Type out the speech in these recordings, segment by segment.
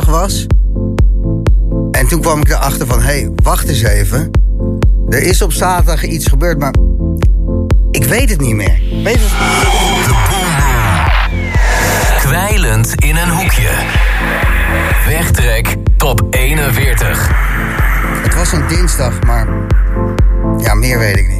was. En toen kwam ik erachter van, hé, hey, wacht eens even. Er is op zaterdag iets gebeurd, maar ik weet het niet meer. Weet het? Kwijlend in een hoekje. Wegtrek top 41. Het was een dinsdag, maar ja, meer weet ik niet.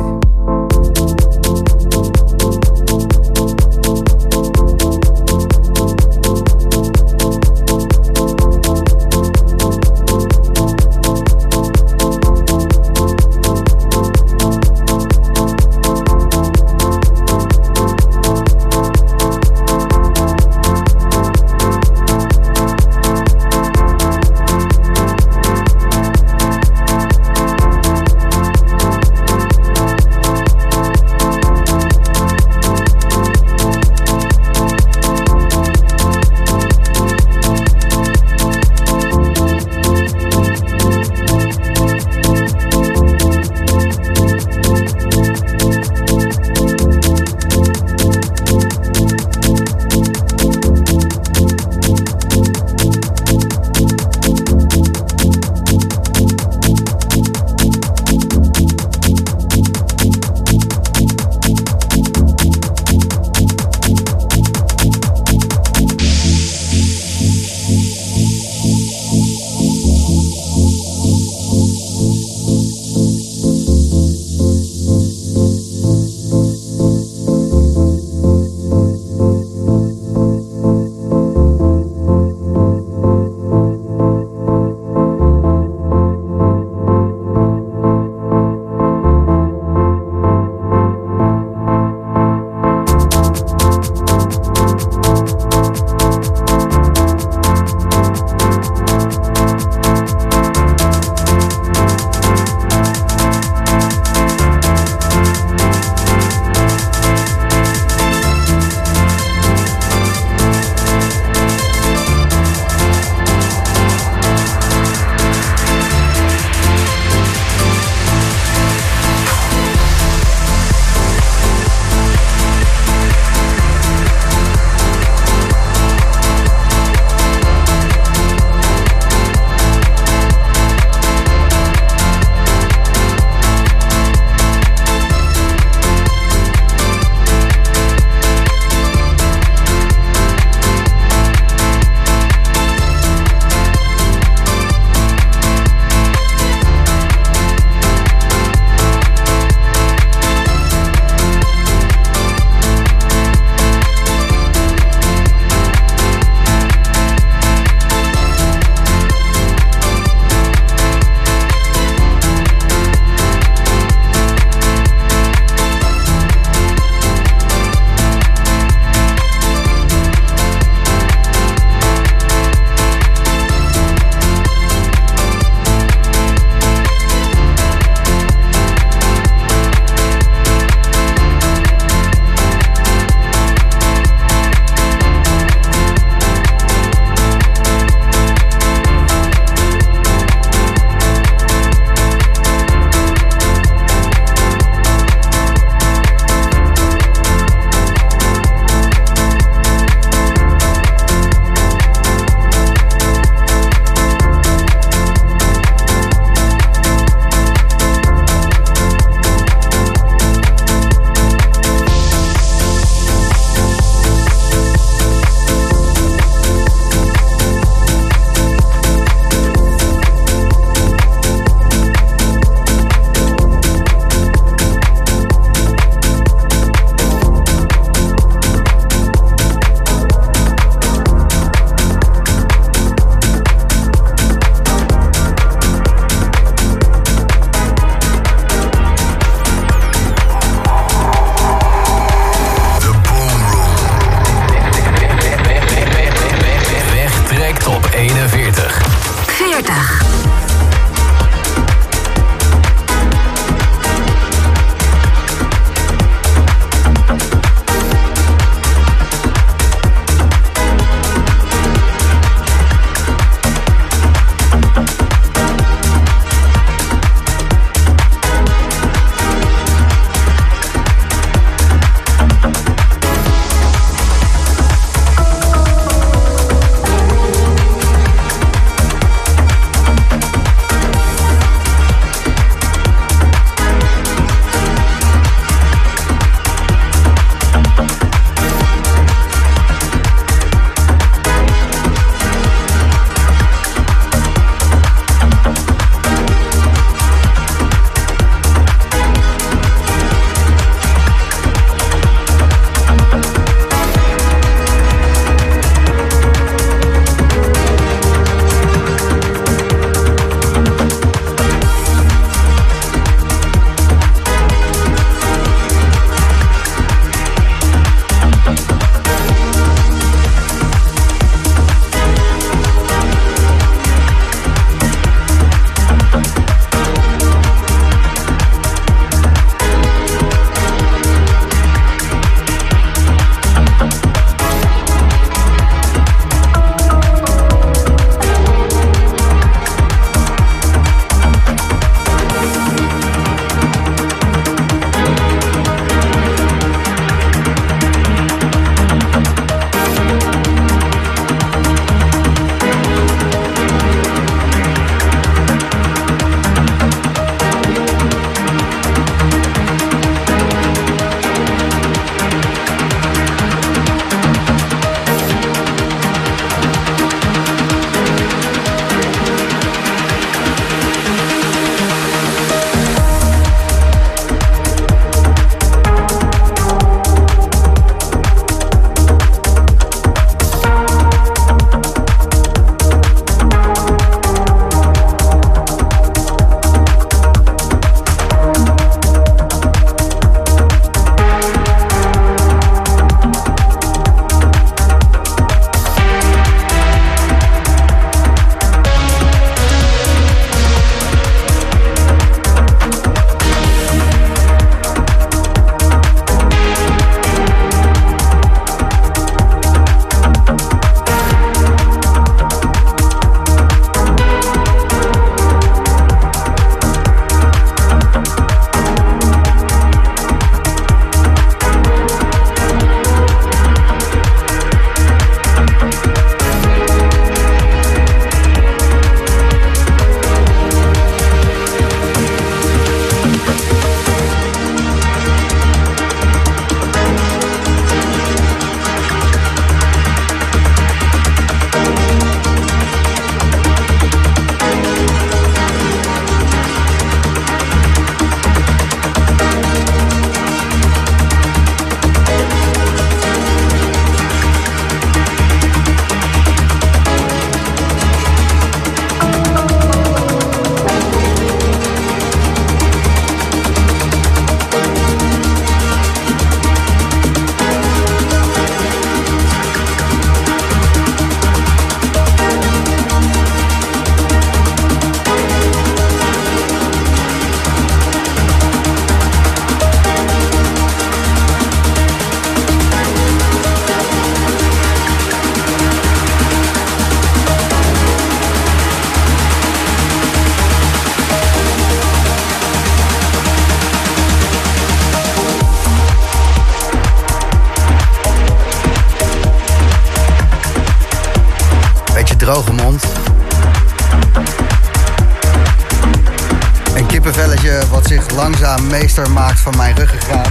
Meester maakt van mijn ruggengraat.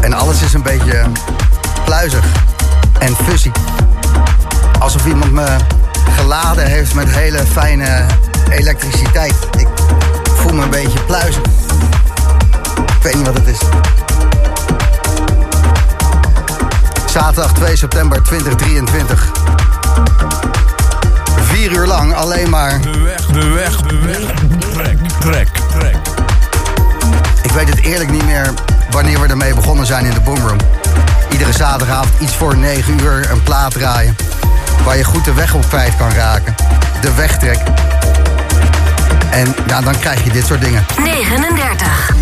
En alles is een beetje pluizig en fuzzy. Alsof iemand me geladen heeft met hele fijne elektriciteit. Ik voel me een beetje pluizig. Ik weet niet wat het is. Zaterdag 2 september 2023. Vier uur lang alleen maar. De weg, de weg. Trek, trek, trek. Ik weet het eerlijk niet meer wanneer we ermee begonnen zijn in de Boomroom. Iedere zaterdagavond iets voor 9 uur een plaat draaien. Waar je goed de weg op kwijt kan raken. De wegtrek. En ja, dan krijg je dit soort dingen. 39.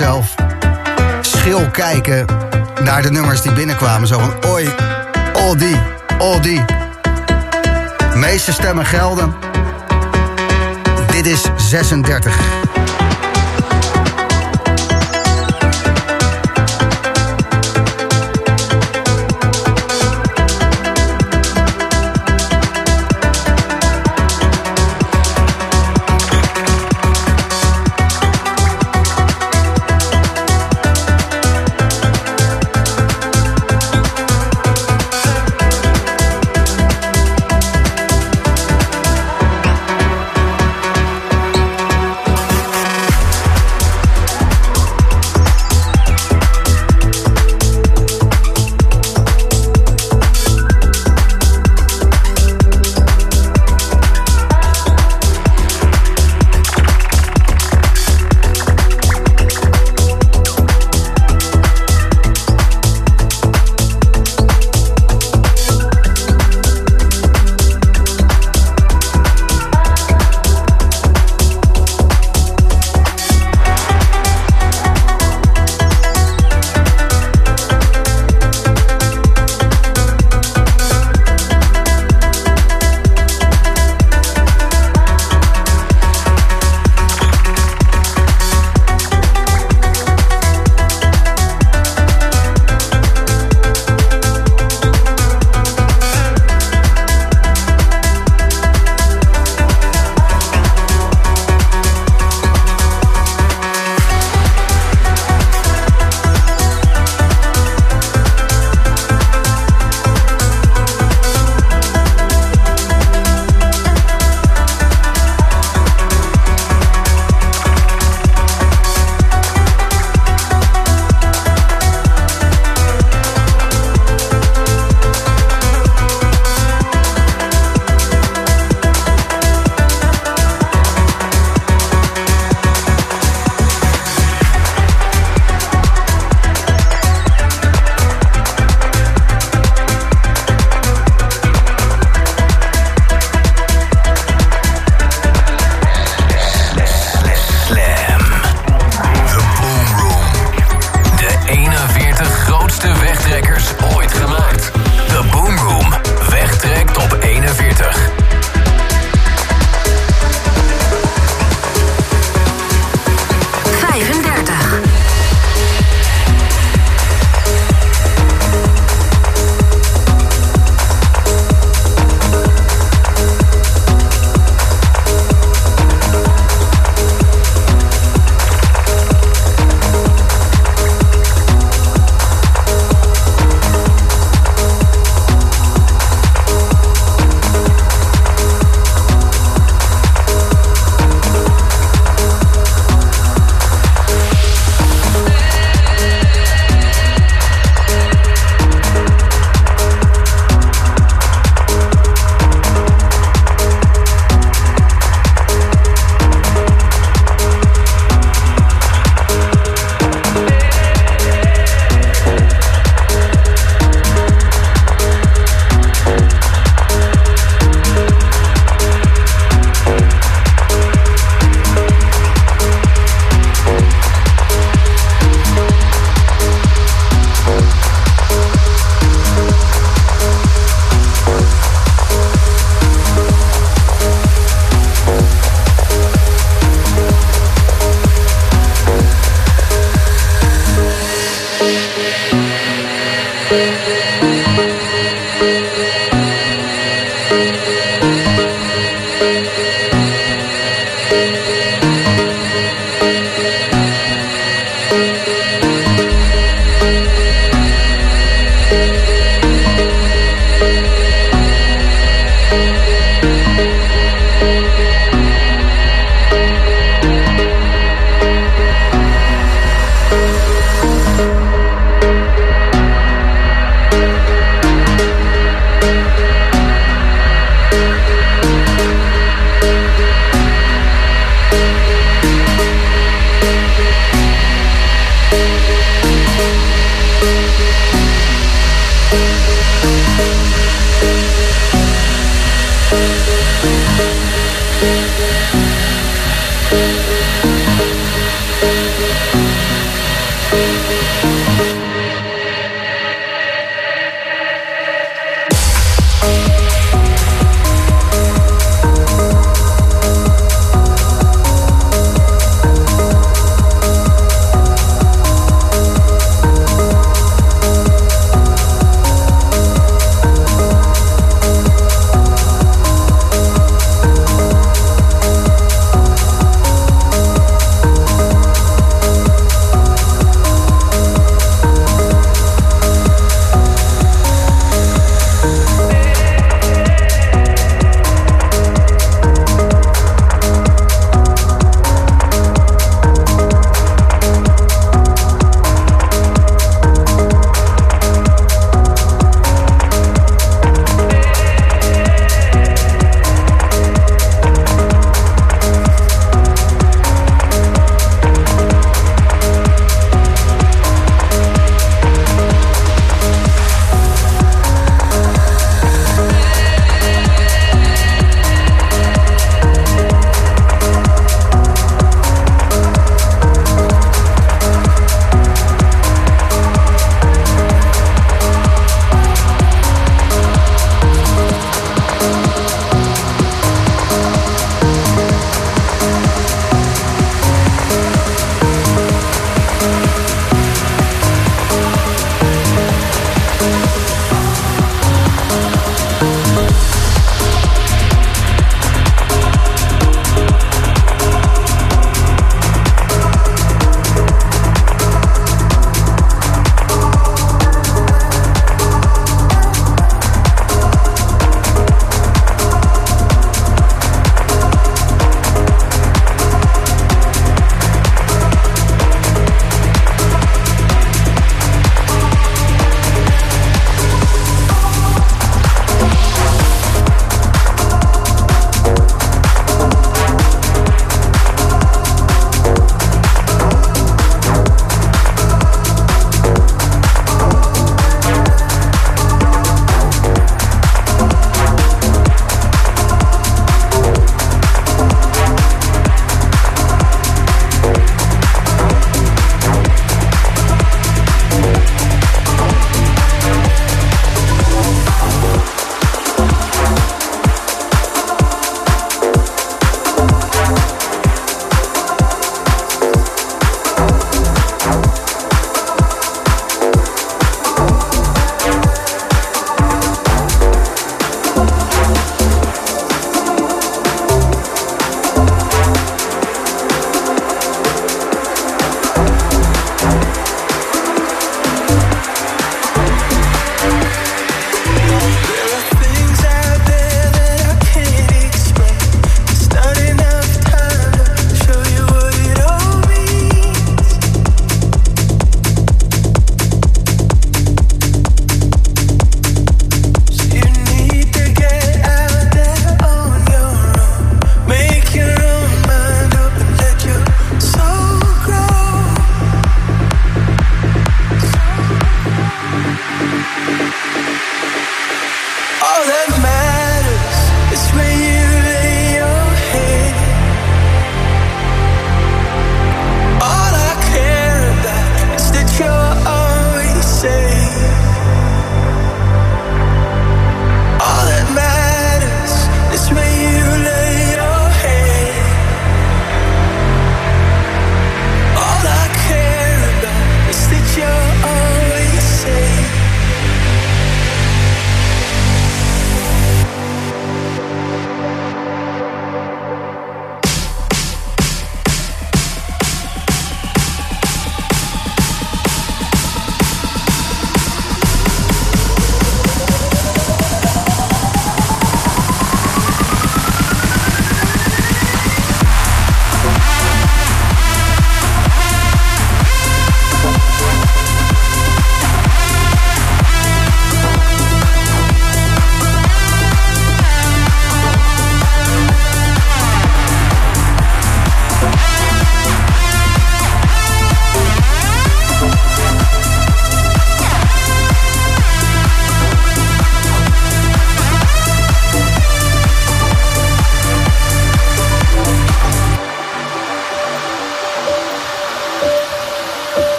zelf schil kijken naar de nummers die binnenkwamen. Zo van, oi, al die, al die. De meeste stemmen gelden. Dit is 36.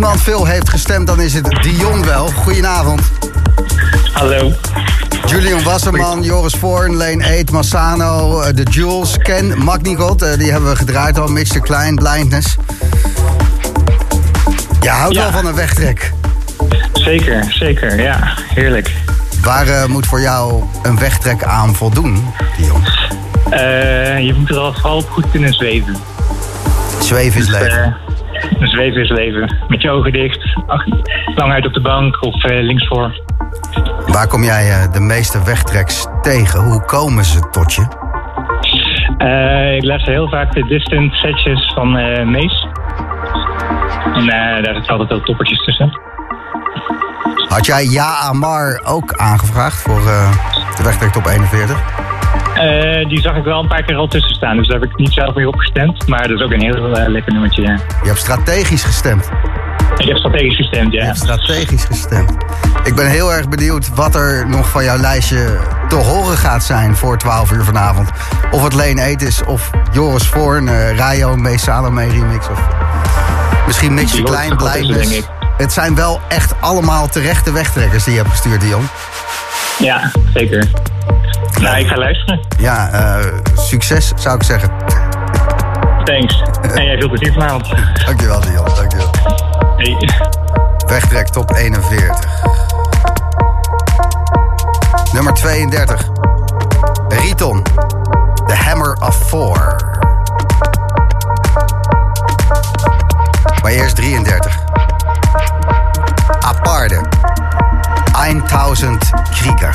Iemand veel heeft gestemd, dan is het Dion wel. Goedenavond. Hallo. Julian Wasserman, Joris Voorn, Leen Eet, Massano, eh, The Jules, Ken, Magnigot. eh, die hebben we gedraaid al. Mr. Klein, Blindness. Je houdt Ja. wel van een wegtrek. Zeker, zeker. Ja, heerlijk. Waar eh, moet voor jou een wegtrek aan voldoen, Dion? Je moet er al vooral op goed kunnen zweven. Zweven is leven. Eh, is leven. Met je ogen dicht. Ach, lang uit op de bank of eh, linksvoor. Waar kom jij eh, de meeste wegtreks tegen? Hoe komen ze tot je? Eh, ik luister heel vaak de distant setjes van eh, Mees. En daar zitten altijd wel toppertjes tussen. Had jij Ja Amar ook aangevraagd voor de wegtrek top 41? Eh, die zag ik wel een paar keer al tussen staan. Dus daar heb ik niet zelf mee opgestemd. Maar dat is ook een heel eh, lekker nummertje. ja. Je hebt strategisch gestemd. Ik heb strategisch gestemd, Je ja. hebt strategisch gestemd. Ik ben heel erg benieuwd wat er nog van jouw lijstje te horen gaat zijn voor 12 uur vanavond. Of het Leen Eet is, of Joris Voorn, eh Rayo, Mees Salome remix. Of misschien Die Klein, Blindness. ik. Het zijn wel echt allemaal terechte wegtrekkers die je hebt gestuurd, Dion. Ja, zeker. Nou, ik ga luisteren. Ja, eh, succes zou ik zeggen. Thanks. En jij veel plezier vanavond. Dankjewel, Dion. Dankjewel. Hey. Wegtrek top 41. Nummer 32. Riton. The Hammer of Four. Maar eerst 33. Aparte. 1000 Krieger.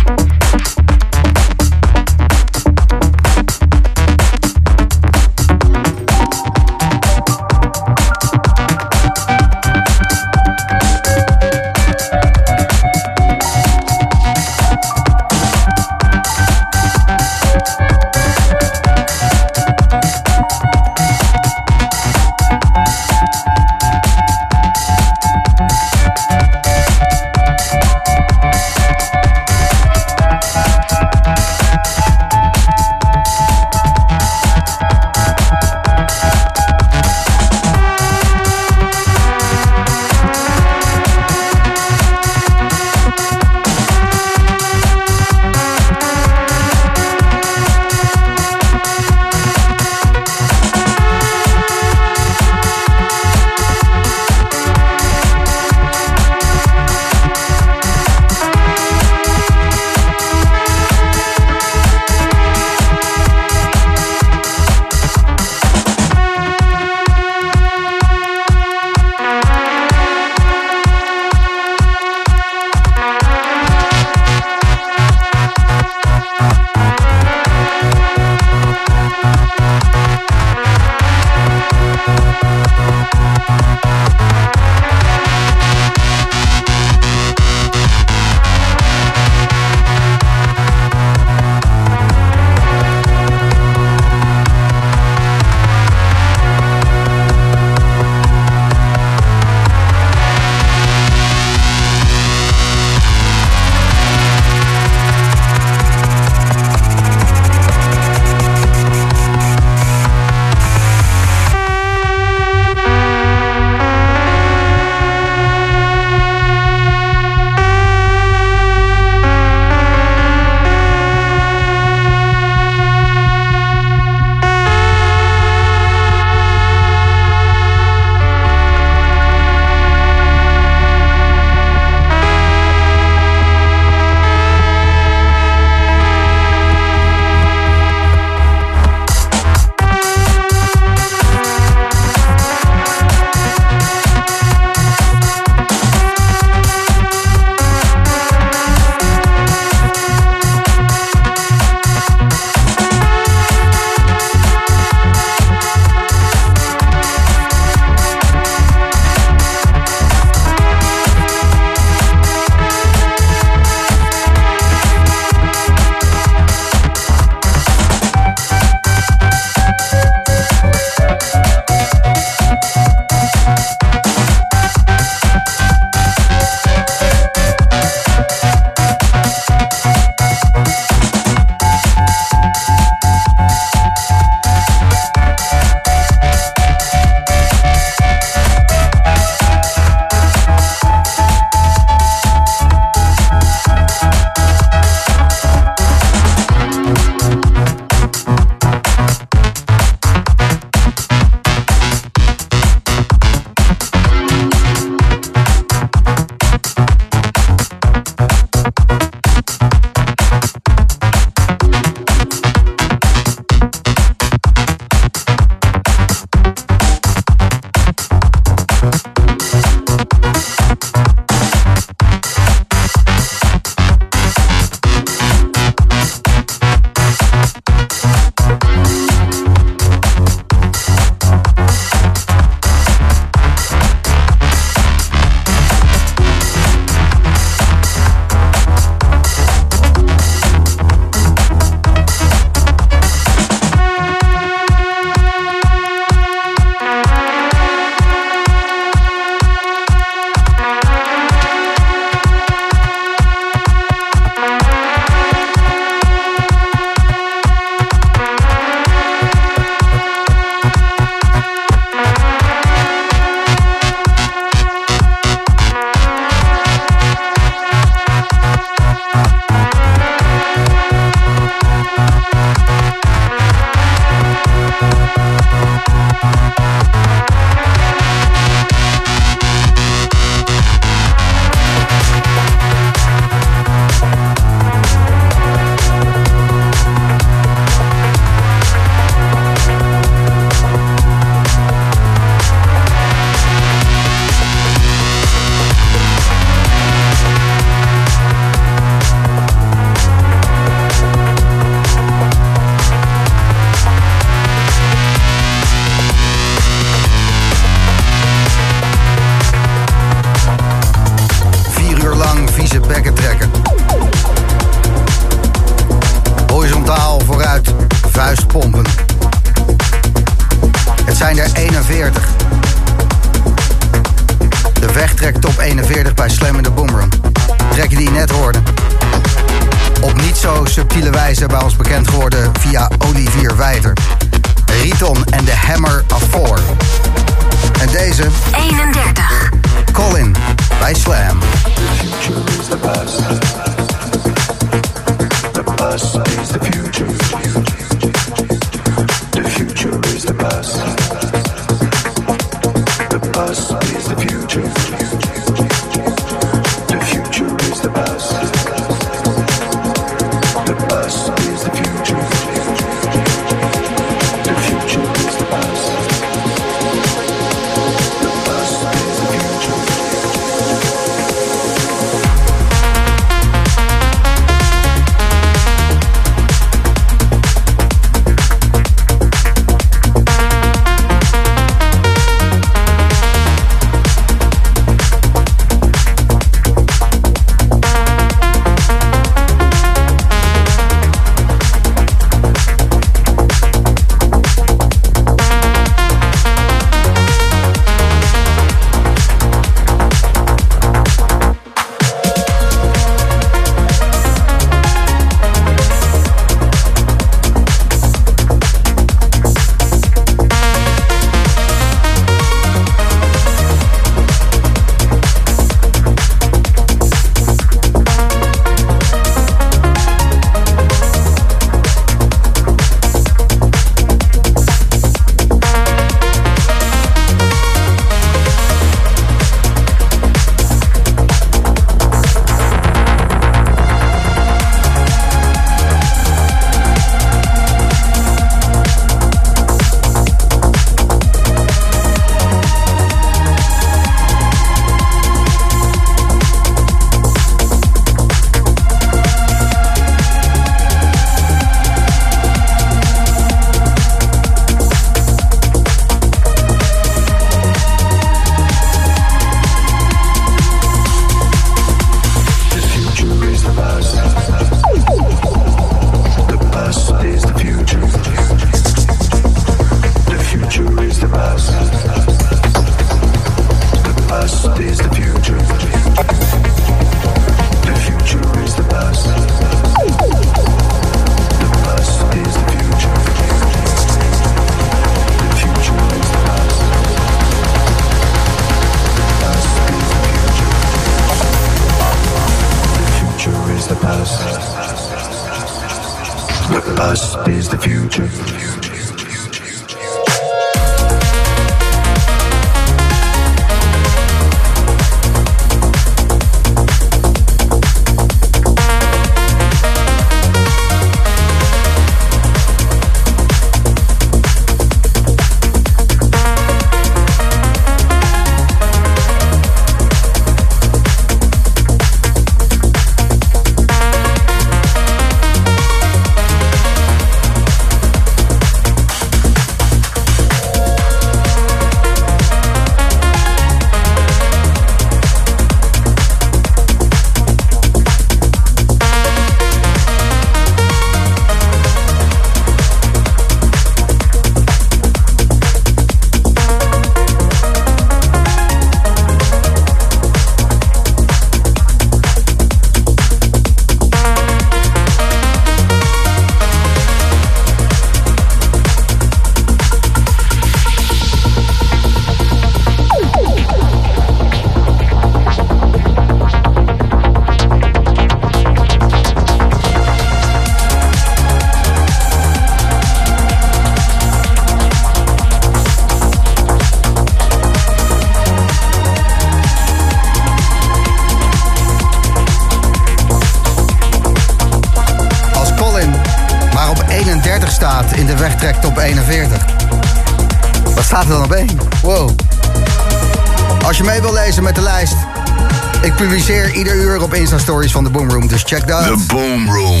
Stories van de Boomroom, dus check dat. De Boomroom.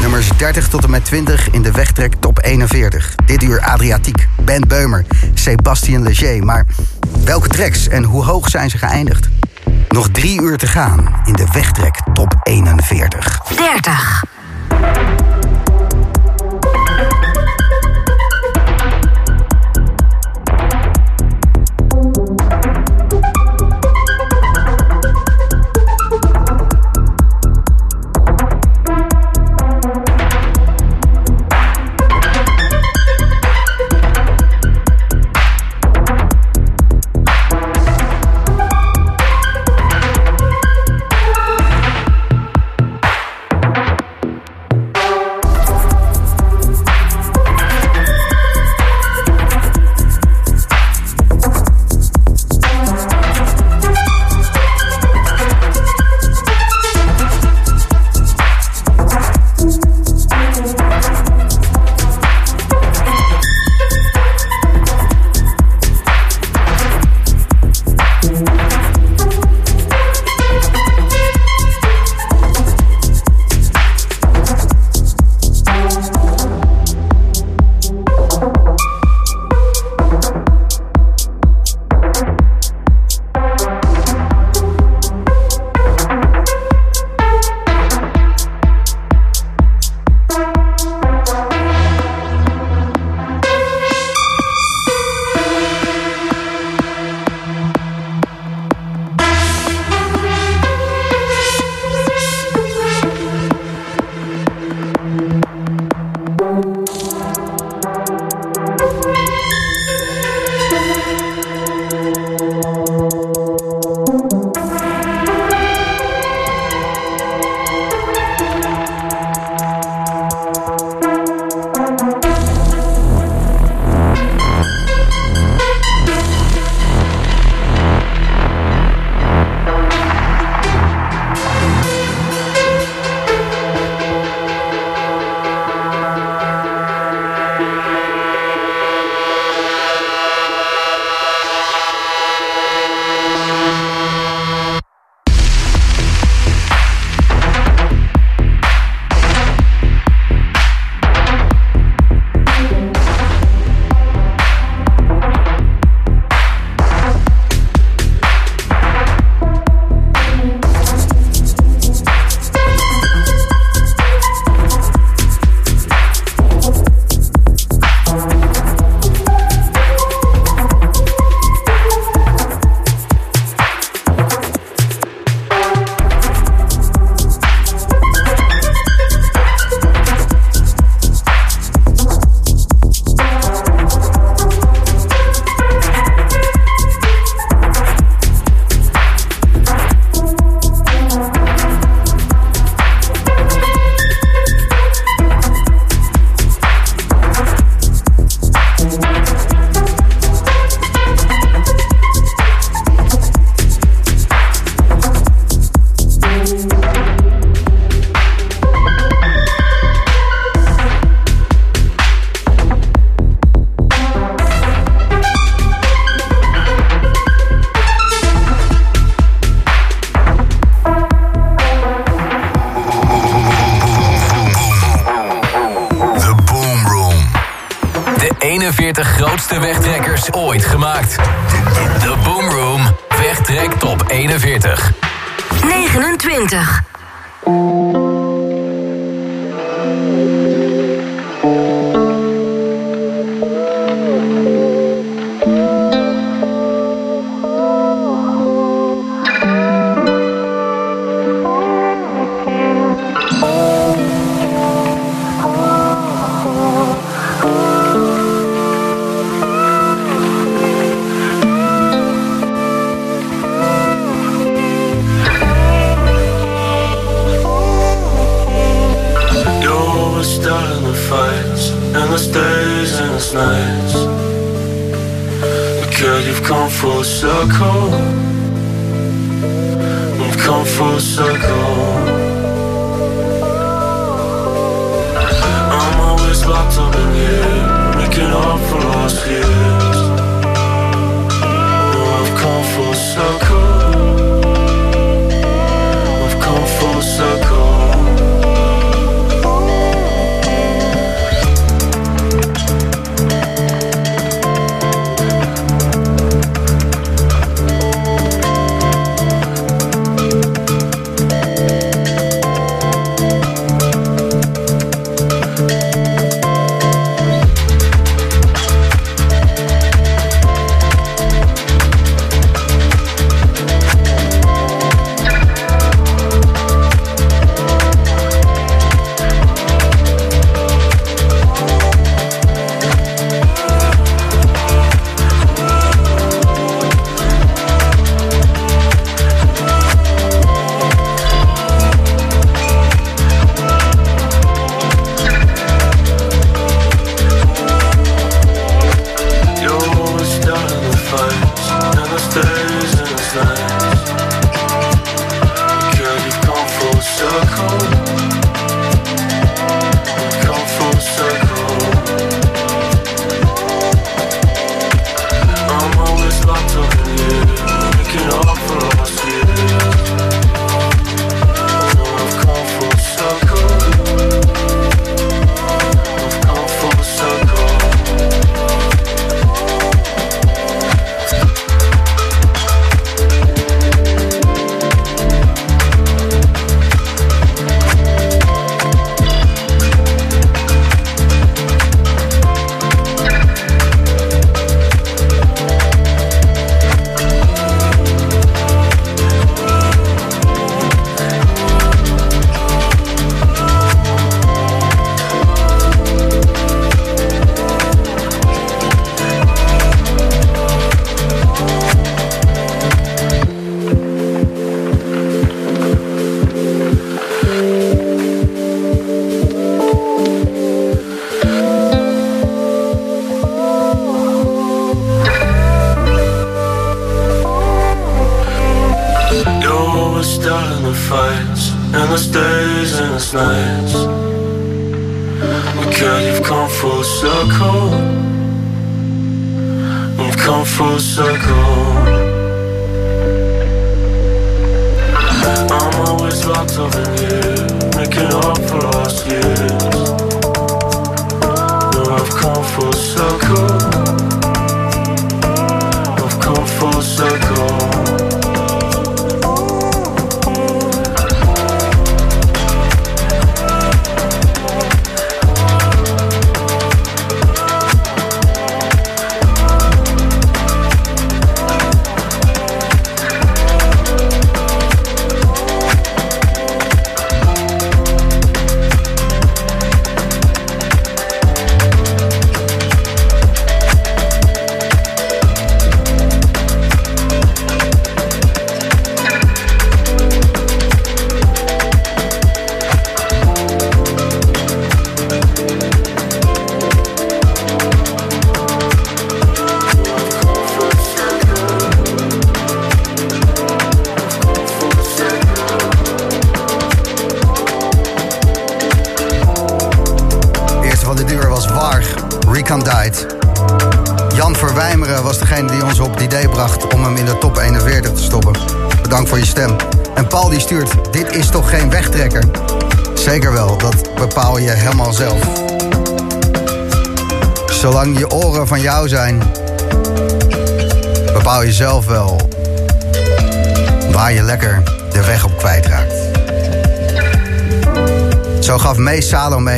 Nummers 30 tot en met 20 in de wegtrek top 41. Dit uur Adriatiek, Ben Beumer, Sebastien Leger. Maar welke tracks en hoe hoog zijn ze geëindigd? Nog drie uur te gaan in de wegtrek top 41. 30.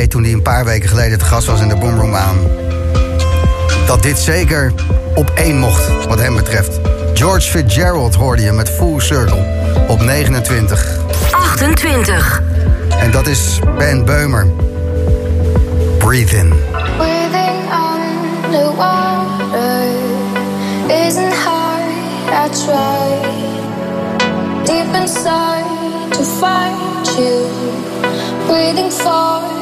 toen hij een paar weken geleden te gast was in de Boomroom aan. Dat dit zeker op één mocht, wat hem betreft. George Fitzgerald hoorde je met Full Circle op 29. 28. En dat is Ben Beumer. Breathe in. Breathing isn't I try. Deep inside to find you. Breathing for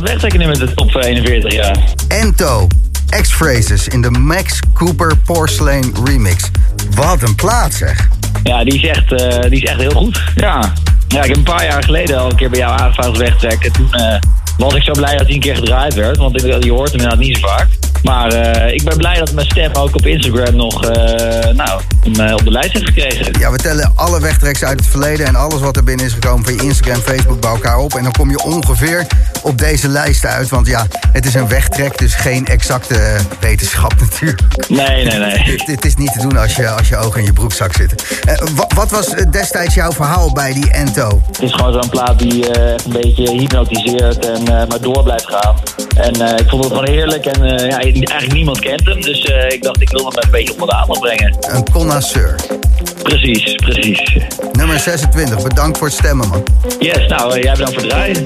wegtrekken nu met de top 41, ja. Ento, X-Phrases in de Max Cooper Porcelain Remix. Wat een plaat zeg. Ja, die is echt, eh, die is echt heel goed. Ja. ja, ik heb een paar jaar geleden al een keer bij jou aangevraagd wegtrekken. Toen eh, was ik zo blij dat hij een keer gedraaid werd, want je hoort hem inderdaad niet zo vaak. Maar eh, ik ben blij dat mijn stem ook op Instagram nog nou, op de lijst heeft gekregen. Ja, we tellen alle wegtreks uit het verleden en alles wat er binnen is gekomen van je Instagram, Facebook bij elkaar op. En dan kom je ongeveer op deze lijst uit. Want ja, het is een wegtrek, dus geen exacte eh, wetenschap natuurlijk. Nee, nee, nee. Het, is niet te doen als je, als je ogen in je broekzak zitten. Eh, wa- wat was eh, destijds jouw verhaal bij die Ento? Het is gewoon zo'n plaat die een beetje hypnotiseert en maar door blijft gaan. En ik vond het gewoon heerlijk en ja, eigenlijk niemand kent hem. Dus ik dacht, ik wil hem een beetje onder de aandacht brengen. Een connoisseur. Precies, precies. Nummer 26, bedankt voor het stemmen man. Yes, nou, jij bedankt voor het draaien.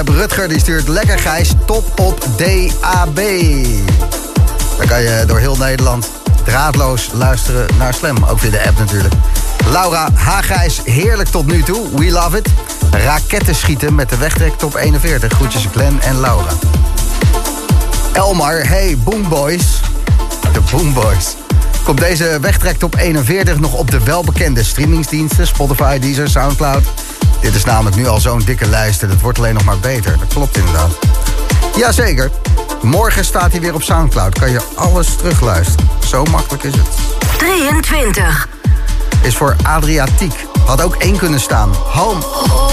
Hebben Rutger, die stuurt lekker Gijs top op DAB. Dan kan je door heel Nederland draadloos luisteren naar Slam. Ook via de app natuurlijk. Laura Hagijs, heerlijk tot nu toe. We love it. Raketten schieten met de wegtrek top 41. Groetjes Glenn en Laura. Elmar, hey Boomboys. De Boomboys. Komt deze wegtrek top 41 nog op de welbekende streamingsdiensten... Spotify, Deezer, Soundcloud. Dit is namelijk nu al zo'n dikke lijst en het wordt alleen nog maar beter. Dat klopt inderdaad. Jazeker. Morgen staat hij weer op Soundcloud. Kan je alles terugluisteren. Zo makkelijk is het. 23. Is voor Adriatiek. Had ook één kunnen staan. Home.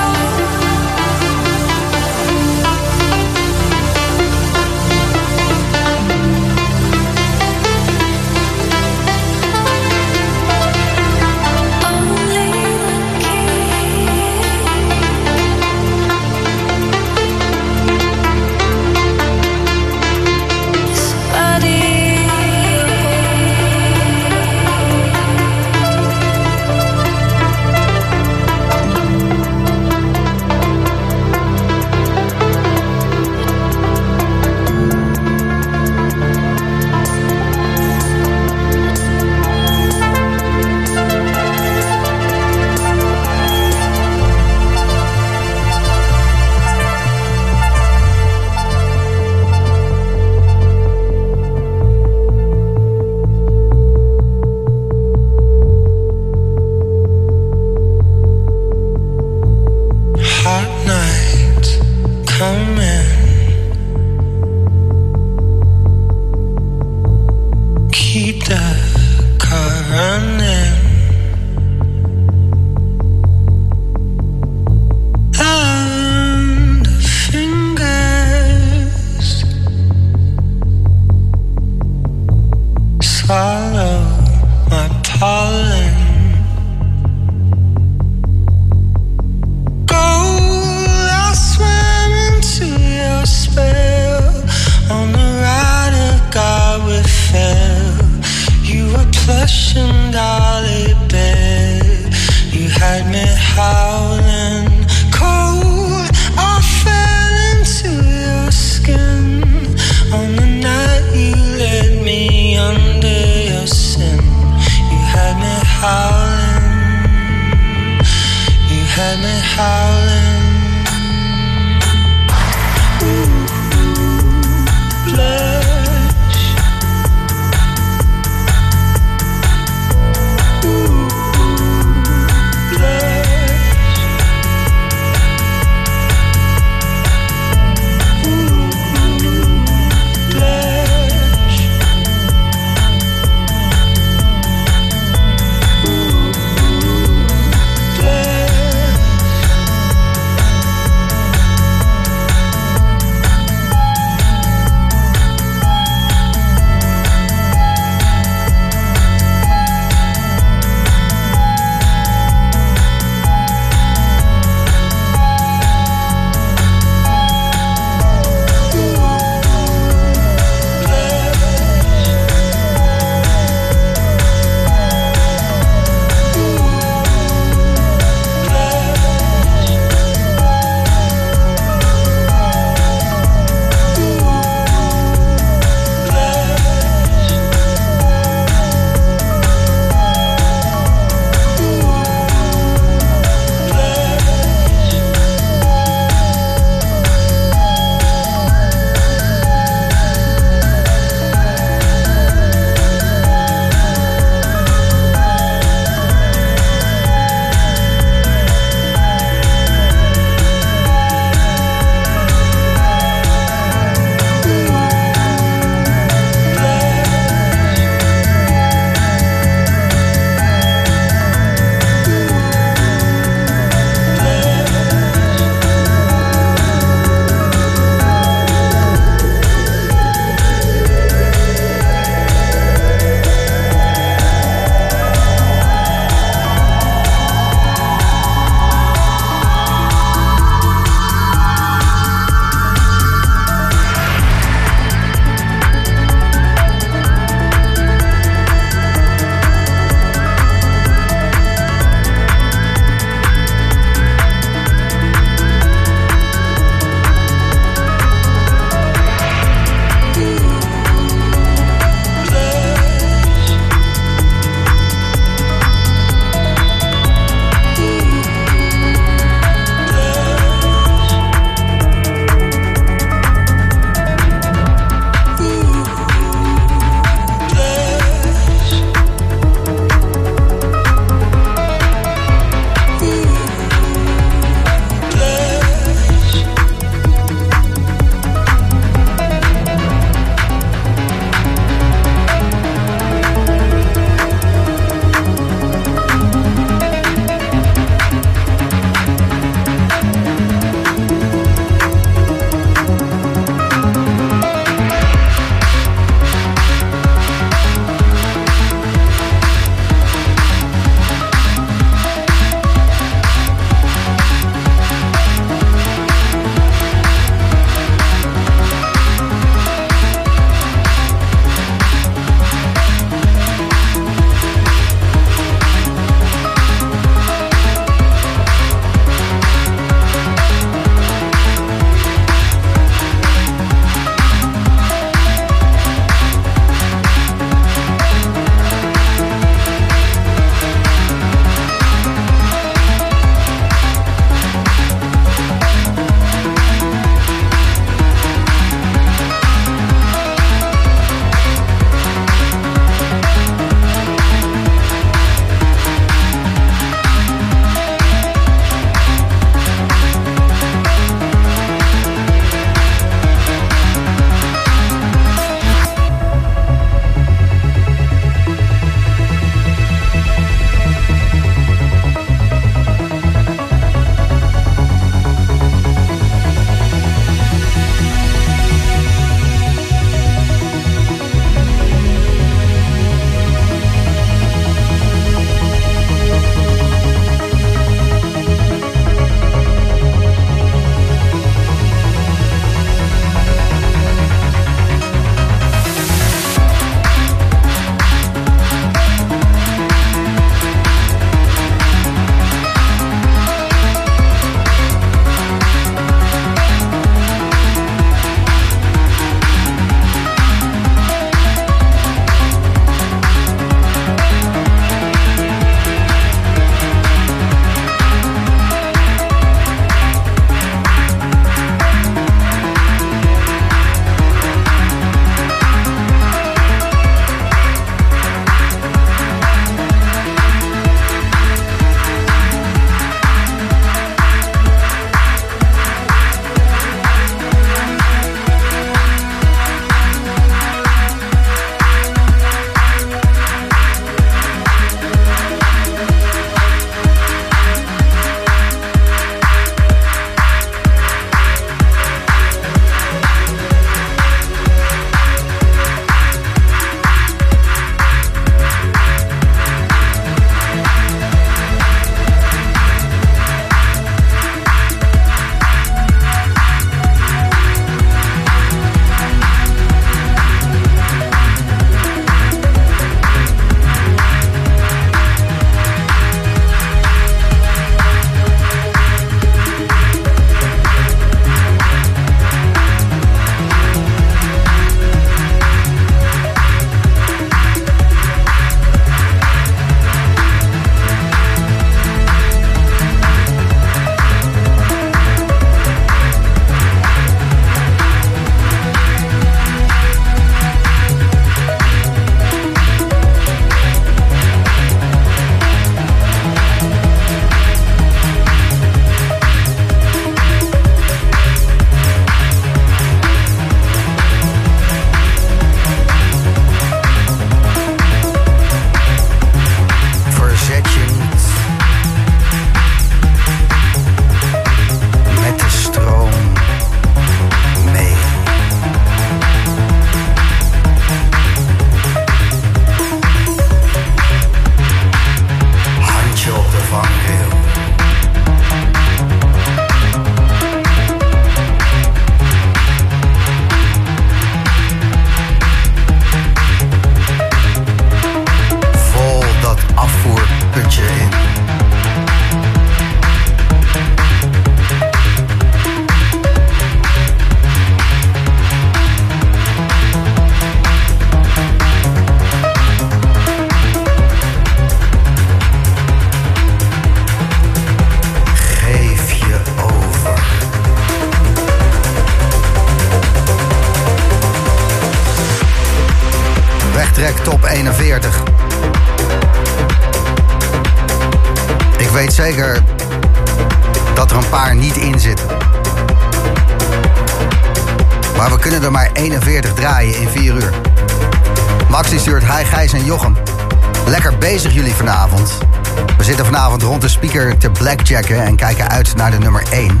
En kijken uit naar de nummer 1.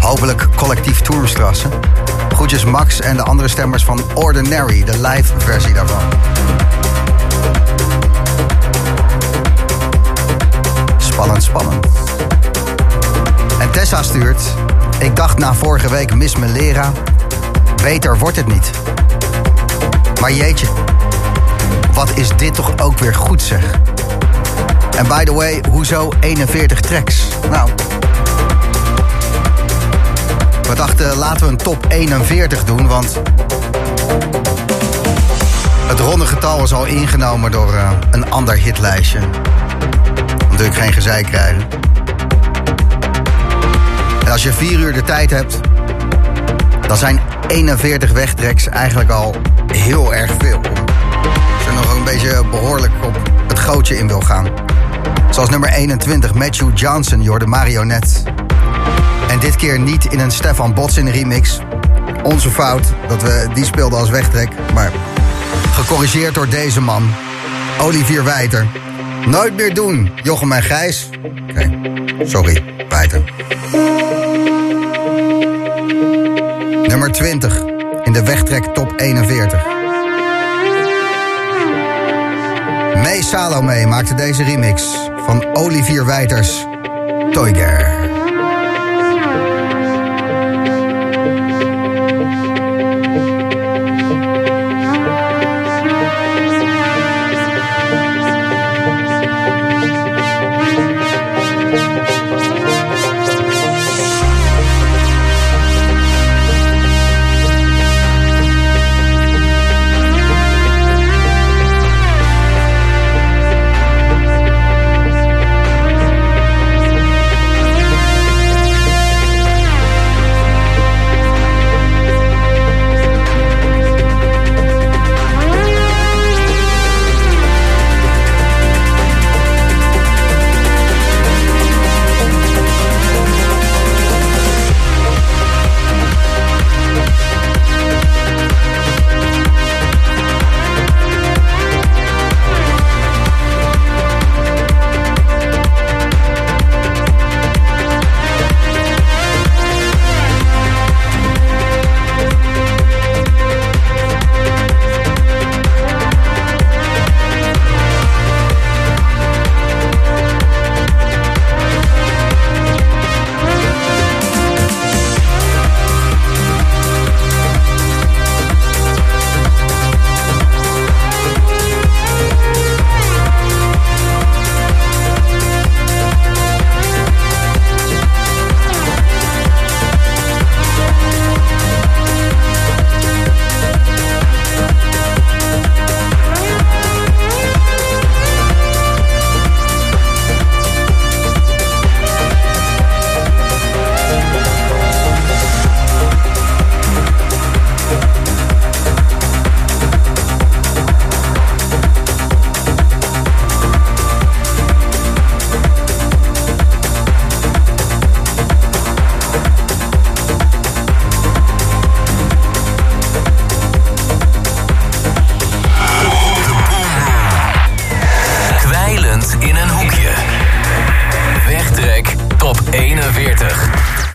Hopelijk collectief Tourstrassen. Groetjes Max en de andere stemmers van Ordinary, de live versie daarvan. Spannend, spannend. En Tessa stuurt... Ik dacht na vorige week Miss Melera... Beter wordt het niet. Maar jeetje, wat is dit toch ook weer goed zeg. En by the way, hoezo 41 laten we een top 41 doen, want het ronde getal is al ingenomen door uh, een ander hitlijstje. Dan natuurlijk geen gezeik krijgen. En als je vier uur de tijd hebt, dan zijn 41 wegtreks eigenlijk al heel erg veel. Als je nog een beetje behoorlijk op het gootje in wil gaan. Zoals nummer 21, Matthew Johnson, je de marionet. En dit keer niet in een Stefan Botsin remix. Onze fout dat we die speelden als wegtrek. Maar gecorrigeerd door deze man, Olivier Wijter. Nooit meer doen, Jochem en Gijs. Oké, sorry, Wijter. Nummer 20 in de wegtrek top 41. May Salome maakte deze remix van Olivier Wijters, Toyger.